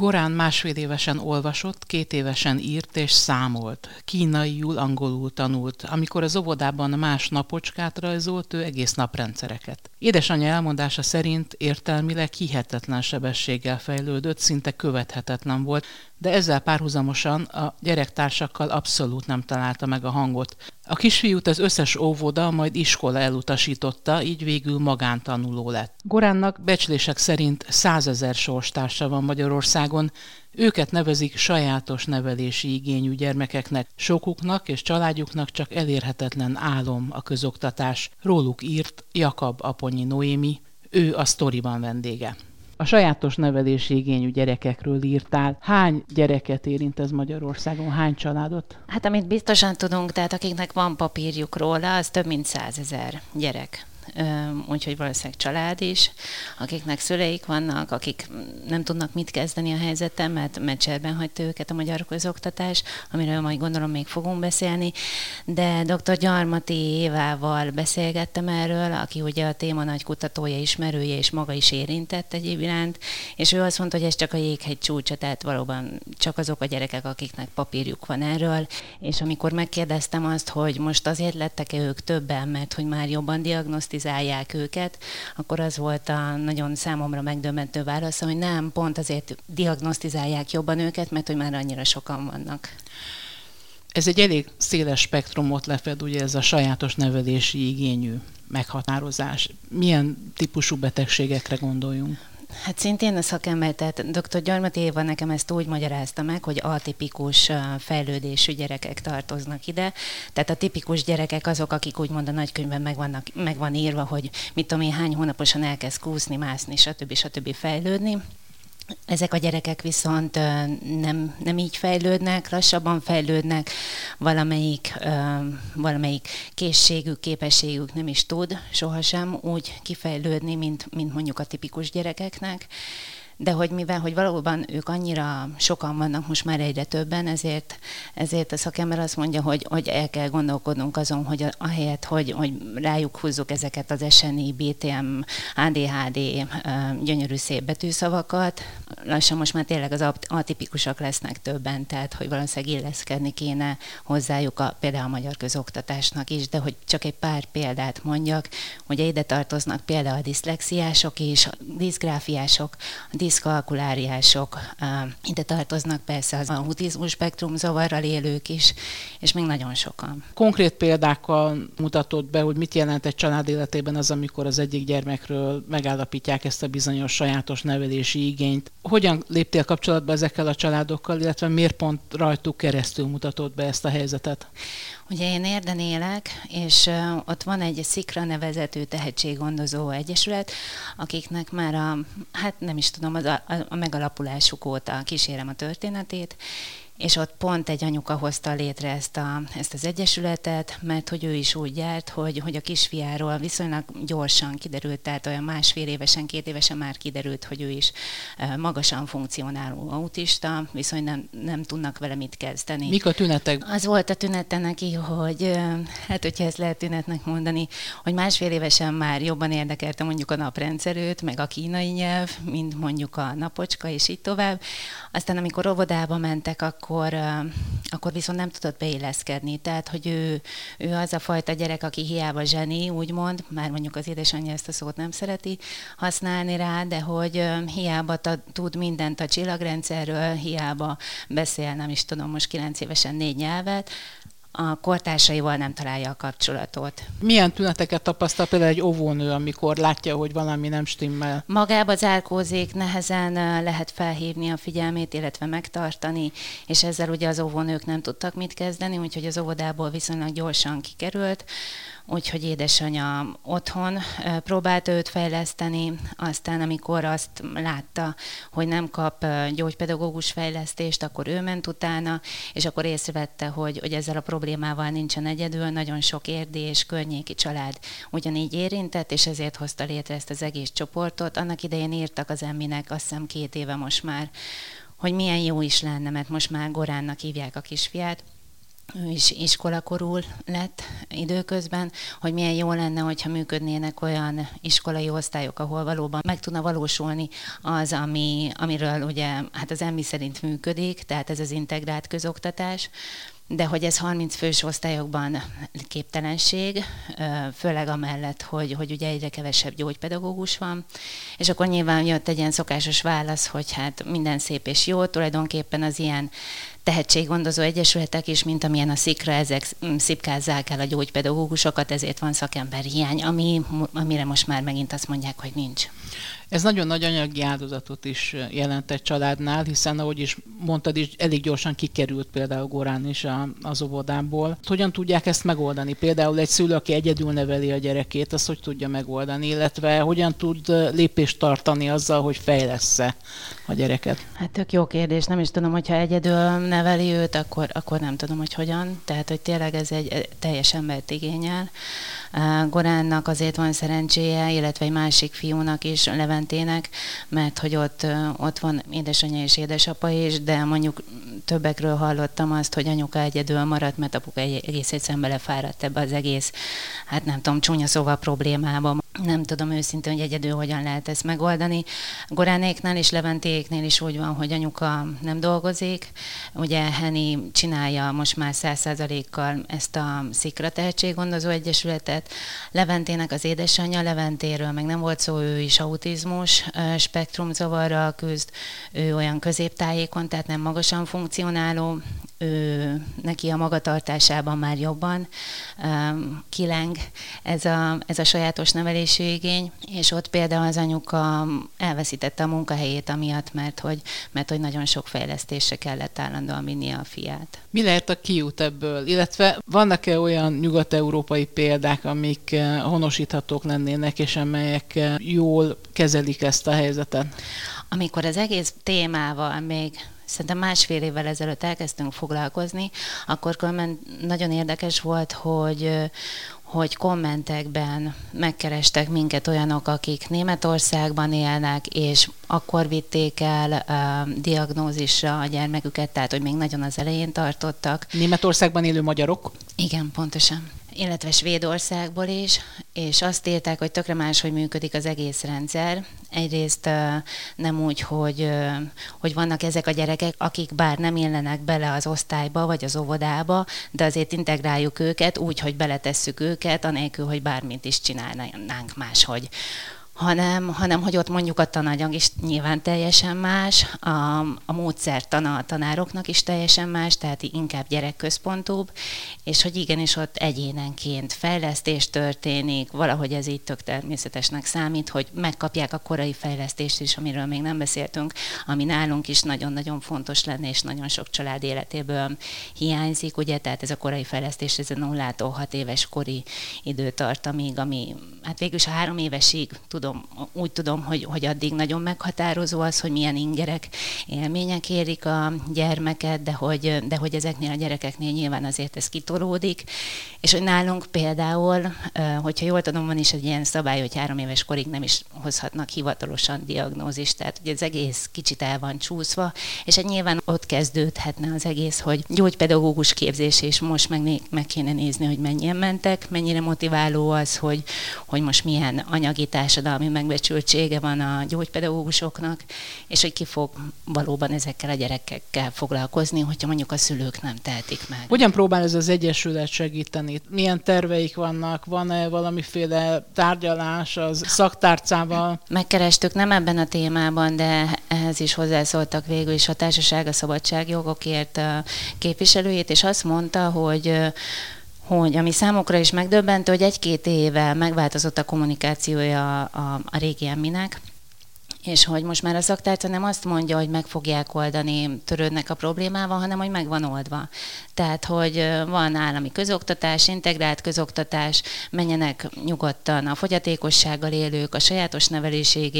Gorán másfél évesen olvasott, két évesen írt és számolt. Kínaiul, angolul tanult. Amikor az óvodában más napocskát rajzolt, ő egész naprendszereket. Édesanyja elmondása szerint értelmileg hihetetlen sebességgel fejlődött, szinte követhetetlen volt, de ezzel párhuzamosan a gyerektársakkal abszolút nem találta meg a hangot. A kisfiút az összes óvoda, majd iskola elutasította, így végül magántanuló lett. Goránnak becslések szerint százezer sorstársa van Magyarországon, őket nevezik sajátos nevelési igényű gyermekeknek, sokuknak és családjuknak csak elérhetetlen álom a közoktatás. Róluk írt Jakab Aponyi Noémi, ő a sztoriban vendége a sajátos nevelési igényű gyerekekről írtál. Hány gyereket érint ez Magyarországon? Hány családot? Hát amit biztosan tudunk, tehát akiknek van papírjuk róla, az több mint százezer gyerek úgyhogy valószínűleg család is, akiknek szüleik vannak, akik nem tudnak mit kezdeni a helyzetem, mert, mert cserben hagyta őket a magyar közoktatás, amiről majd gondolom még fogunk beszélni, de dr. Gyarmati Évával beszélgettem erről, aki ugye a téma nagy kutatója, ismerője, és maga is érintett egyéb iránt, és ő azt mondta, hogy ez csak a jéghegy csúcsa, tehát valóban csak azok a gyerekek, akiknek papírjuk van erről, és amikor megkérdeztem azt, hogy most azért lettek-e ők többen, mert hogy már jobban diagnosztizálják, diagnosztizálják őket, akkor az volt a nagyon számomra megdöbbentő válasz, hogy nem, pont azért diagnosztizálják jobban őket, mert hogy már annyira sokan vannak. Ez egy elég széles spektrumot lefed, ugye ez a sajátos nevelési igényű meghatározás. Milyen típusú betegségekre gondoljunk? Hát szintén a szakember, tehát dr. Gyarmati Éva nekem ezt úgy magyarázta meg, hogy atipikus fejlődésű gyerekek tartoznak ide. Tehát a tipikus gyerekek azok, akik úgymond a nagykönyvben meg, vannak, meg van írva, hogy mit tudom én, hány hónaposan elkezd kúszni, mászni, stb. stb. fejlődni. Ezek a gyerekek viszont nem, nem így fejlődnek, lassabban fejlődnek, valamelyik, valamelyik készségük, képességük nem is tud sohasem úgy kifejlődni, mint, mint mondjuk a tipikus gyerekeknek de hogy mivel, hogy valóban ők annyira sokan vannak, most már egyre többen, ezért, ezért a szakember azt mondja, hogy, hogy el kell gondolkodnunk azon, hogy ahelyett, hogy, hogy rájuk húzzuk ezeket az SNI, BTM, ADHD gyönyörű szép betűszavakat, lassan most már tényleg az atipikusak lesznek többen, tehát hogy valószínűleg illeszkedni kéne hozzájuk a, például a magyar közoktatásnak is, de hogy csak egy pár példát mondjak, hogy ide tartoznak például a diszlexiások is, a diszgráfiások, a diszkalkuláriások, ide tartoznak persze az autizmus spektrum zavarral élők is, és még nagyon sokan. Konkrét példákkal mutatott be, hogy mit jelent egy család életében az, amikor az egyik gyermekről megállapítják ezt a bizonyos sajátos nevelési igényt. Hogyan léptél kapcsolatba ezekkel a családokkal, illetve miért pont rajtuk keresztül mutatott be ezt a helyzetet? Ugye én érden élek, és ott van egy Szikra nevezető tehetséggondozó egyesület, akiknek már a, hát nem is tudom, az a, a megalapulásuk óta kísérem a történetét, és ott pont egy anyuka hozta létre ezt, a, ezt az egyesületet, mert hogy ő is úgy járt, hogy, hogy a kisfiáról viszonylag gyorsan kiderült, tehát olyan másfél évesen, két évesen már kiderült, hogy ő is magasan funkcionáló autista, viszont nem, nem tudnak vele mit kezdeni. Mik a tünetek? Az volt a tünete neki, hogy hát hogyha ezt lehet tünetnek mondani, hogy másfél évesen már jobban érdekelte mondjuk a naprendszerőt, meg a kínai nyelv, mint mondjuk a napocska, és így tovább. Aztán amikor óvodába mentek, akkor akkor, akkor viszont nem tudott beilleszkedni. Tehát, hogy ő, ő az a fajta gyerek, aki hiába zseni, úgymond, már mondjuk az édesanyja ezt a szót nem szereti használni rá, de hogy hiába ta, tud mindent a csillagrendszerről, hiába beszél, nem is tudom, most kilenc évesen négy nyelvet, a kortársaival nem találja a kapcsolatot. Milyen tüneteket tapasztal például egy óvónő, amikor látja, hogy valami nem stimmel? Magába zárkózik, nehezen lehet felhívni a figyelmét, illetve megtartani, és ezzel ugye az óvónők nem tudtak mit kezdeni, úgyhogy az óvodából viszonylag gyorsan kikerült úgyhogy édesanyja otthon próbált őt fejleszteni, aztán amikor azt látta, hogy nem kap gyógypedagógus fejlesztést, akkor ő ment utána, és akkor észrevette, hogy, hogy ezzel a problémával nincsen egyedül, nagyon sok érdi és környéki család ugyanígy érintett, és ezért hozta létre ezt az egész csoportot. Annak idején írtak az emminek, azt hiszem két éve most már, hogy milyen jó is lenne, mert most már Goránnak hívják a kisfiát, ő is iskolakorul lett időközben, hogy milyen jó lenne, hogyha működnének olyan iskolai osztályok, ahol valóban meg tudna valósulni az, ami, amiről ugye hát az emmi szerint működik, tehát ez az integrált közoktatás, de hogy ez 30 fős osztályokban képtelenség, főleg amellett, hogy, hogy ugye egyre kevesebb gyógypedagógus van, és akkor nyilván jött egy ilyen szokásos válasz, hogy hát minden szép és jó, tulajdonképpen az ilyen tehetséggondozó egyesületek is, mint amilyen a szikra, ezek szipkázzák el a gyógypedagógusokat, ezért van szakember hiány, ami, amire most már megint azt mondják, hogy nincs. Ez nagyon nagy anyagi áldozatot is jelent egy családnál, hiszen ahogy is mondtad is, elég gyorsan kikerült például Gorán is a, az óvodából. Hogyan tudják ezt megoldani? Például egy szülő, aki egyedül neveli a gyerekét, azt hogy tudja megoldani, illetve hogyan tud lépést tartani azzal, hogy fejlesz-e a gyereket? Hát tök jó kérdés, nem is tudom, hogyha egyedül neveli őt, akkor, akkor nem tudom, hogy hogyan. Tehát, hogy tényleg ez egy teljes embert igényel. Goránnak azért van szerencséje, illetve egy másik fiúnak is, Leventének, mert hogy ott, ott van édesanyja és édesapa is, de mondjuk többekről hallottam azt, hogy anyuka egyedül maradt, mert apuka egész egyszerűen belefáradt ebbe az egész, hát nem tudom, csúnya szóval problémába. Nem tudom őszintén, hogy egyedül hogyan lehet ezt megoldani. Goránéknál és Leventéknél is úgy van, hogy anyuka nem dolgozik. Ugye Heni csinálja most már száz százalékkal ezt a Szikra Tehetséggondozó Egyesületet. Leventének az édesanyja, Leventéről meg nem volt szó, ő is autizmus spektrumzavarral küzd, ő olyan középtájékon, tehát nem magasan funkcionáló, ő, neki a magatartásában már jobban um, kileng ez a, ez a sajátos nevelési igény, és ott például az anyuka elveszítette a munkahelyét amiatt, mert hogy, mert hogy nagyon sok fejlesztésre kellett állandóan vinni a fiát. Mi lehet a kiút ebből? Illetve vannak-e olyan nyugat-európai példák, amik honosíthatók lennének, és amelyek jól kezelik ezt a helyzetet? Amikor az egész témával még szerintem másfél évvel ezelőtt elkezdtünk foglalkozni, akkor nagyon érdekes volt, hogy hogy kommentekben megkerestek minket olyanok, akik Németországban élnek, és akkor vitték el uh, diagnózisra a gyermeküket, tehát hogy még nagyon az elején tartottak. Németországban élő magyarok? Igen, pontosan illetve Svédországból is, és azt írták, hogy tökre máshogy működik az egész rendszer. Egyrészt nem úgy, hogy, hogy vannak ezek a gyerekek, akik bár nem illenek bele az osztályba vagy az óvodába, de azért integráljuk őket úgy, hogy beletesszük őket, anélkül, hogy bármit is csinálnánk máshogy hanem, hanem hogy ott mondjuk a tananyag is nyilván teljesen más, a, a módszertana a tanároknak is teljesen más, tehát inkább gyerekközpontúbb, és hogy igenis ott egyénenként fejlesztés történik, valahogy ez így tök természetesnek számít, hogy megkapják a korai fejlesztést is, amiről még nem beszéltünk, ami nálunk is nagyon-nagyon fontos lenne, és nagyon sok család életéből hiányzik, ugye, tehát ez a korai fejlesztés, ez a nullától hat éves kori időtartamig, ami hát végül a három évesig tudom tudom, úgy tudom, hogy, hogy addig nagyon meghatározó az, hogy milyen ingerek, élmények érik a gyermeket, de hogy, de hogy ezeknél a gyerekeknél nyilván azért ez kitolódik, és hogy nálunk például, hogyha jól tudom, van is egy ilyen szabály, hogy három éves korig nem is hozhatnak hivatalosan diagnózist, tehát hogy az egész kicsit el van csúszva, és egy hát nyilván ott kezdődhetne az egész, hogy gyógypedagógus képzés, és most meg, meg kéne nézni, hogy mennyien mentek, mennyire motiváló az, hogy, hogy most milyen anyagi társadalmi társadalmi megbecsültsége van a gyógypedagógusoknak, és hogy ki fog valóban ezekkel a gyerekekkel foglalkozni, hogyha mondjuk a szülők nem tehetik meg. Hogyan próbál ez az Egyesület segíteni? Milyen terveik vannak? Van-e valamiféle tárgyalás az szaktárcával? Megkerestük nem ebben a témában, de ehhez is hozzászóltak végül is a Társaság a Szabadságjogokért képviselőjét, és azt mondta, hogy hogy ami számukra is megdöbbentő, hogy egy-két éve megváltozott a kommunikációja a, a régi emminek, és hogy most már a szaktárca nem azt mondja, hogy meg fogják oldani, törődnek a problémával, hanem hogy meg van oldva. Tehát, hogy van állami közoktatás, integrált közoktatás, menjenek nyugodtan a fogyatékossággal élők, a sajátos nevelési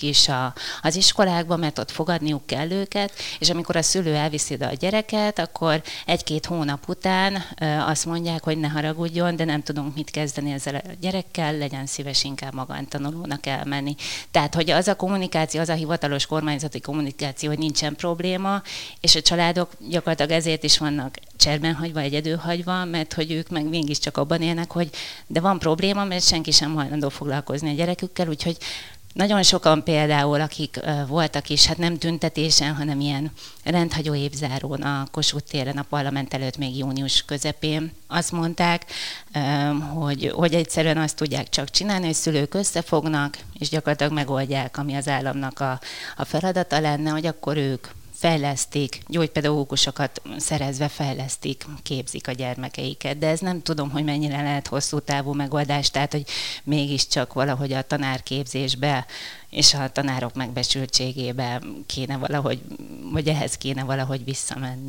is a, az iskolákba, mert ott fogadniuk kell őket, és amikor a szülő elviszi a gyereket, akkor egy-két hónap után azt mondják, hogy ne haragudjon, de nem tudunk mit kezdeni ezzel a gyerekkel, legyen szíves inkább magántanulónak elmenni. Tehát, hogy az a kommunikáció, az a hivatalos kormányzati kommunikáció, hogy nincsen probléma, és a családok gyakorlatilag ezért is vannak cserben hagyva, egyedül hagyva, mert hogy ők meg mégiscsak abban élnek, hogy de van probléma, mert senki sem hajlandó foglalkozni a gyerekükkel, úgyhogy nagyon sokan például, akik voltak is, hát nem tüntetésen, hanem ilyen rendhagyó évzárón a Kossuth téren a parlament előtt még június közepén, azt mondták, hogy, hogy egyszerűen azt tudják csak csinálni, hogy szülők összefognak, és gyakorlatilag megoldják, ami az államnak a, a feladata lenne, hogy akkor ők fejlesztik, gyógypedagógusokat szerezve fejlesztik, képzik a gyermekeiket, de ez nem tudom, hogy mennyire lehet hosszú távú megoldás, tehát hogy mégiscsak valahogy a tanárképzésbe és a tanárok megbecsültségébe kéne valahogy, vagy ehhez kéne valahogy visszamenni.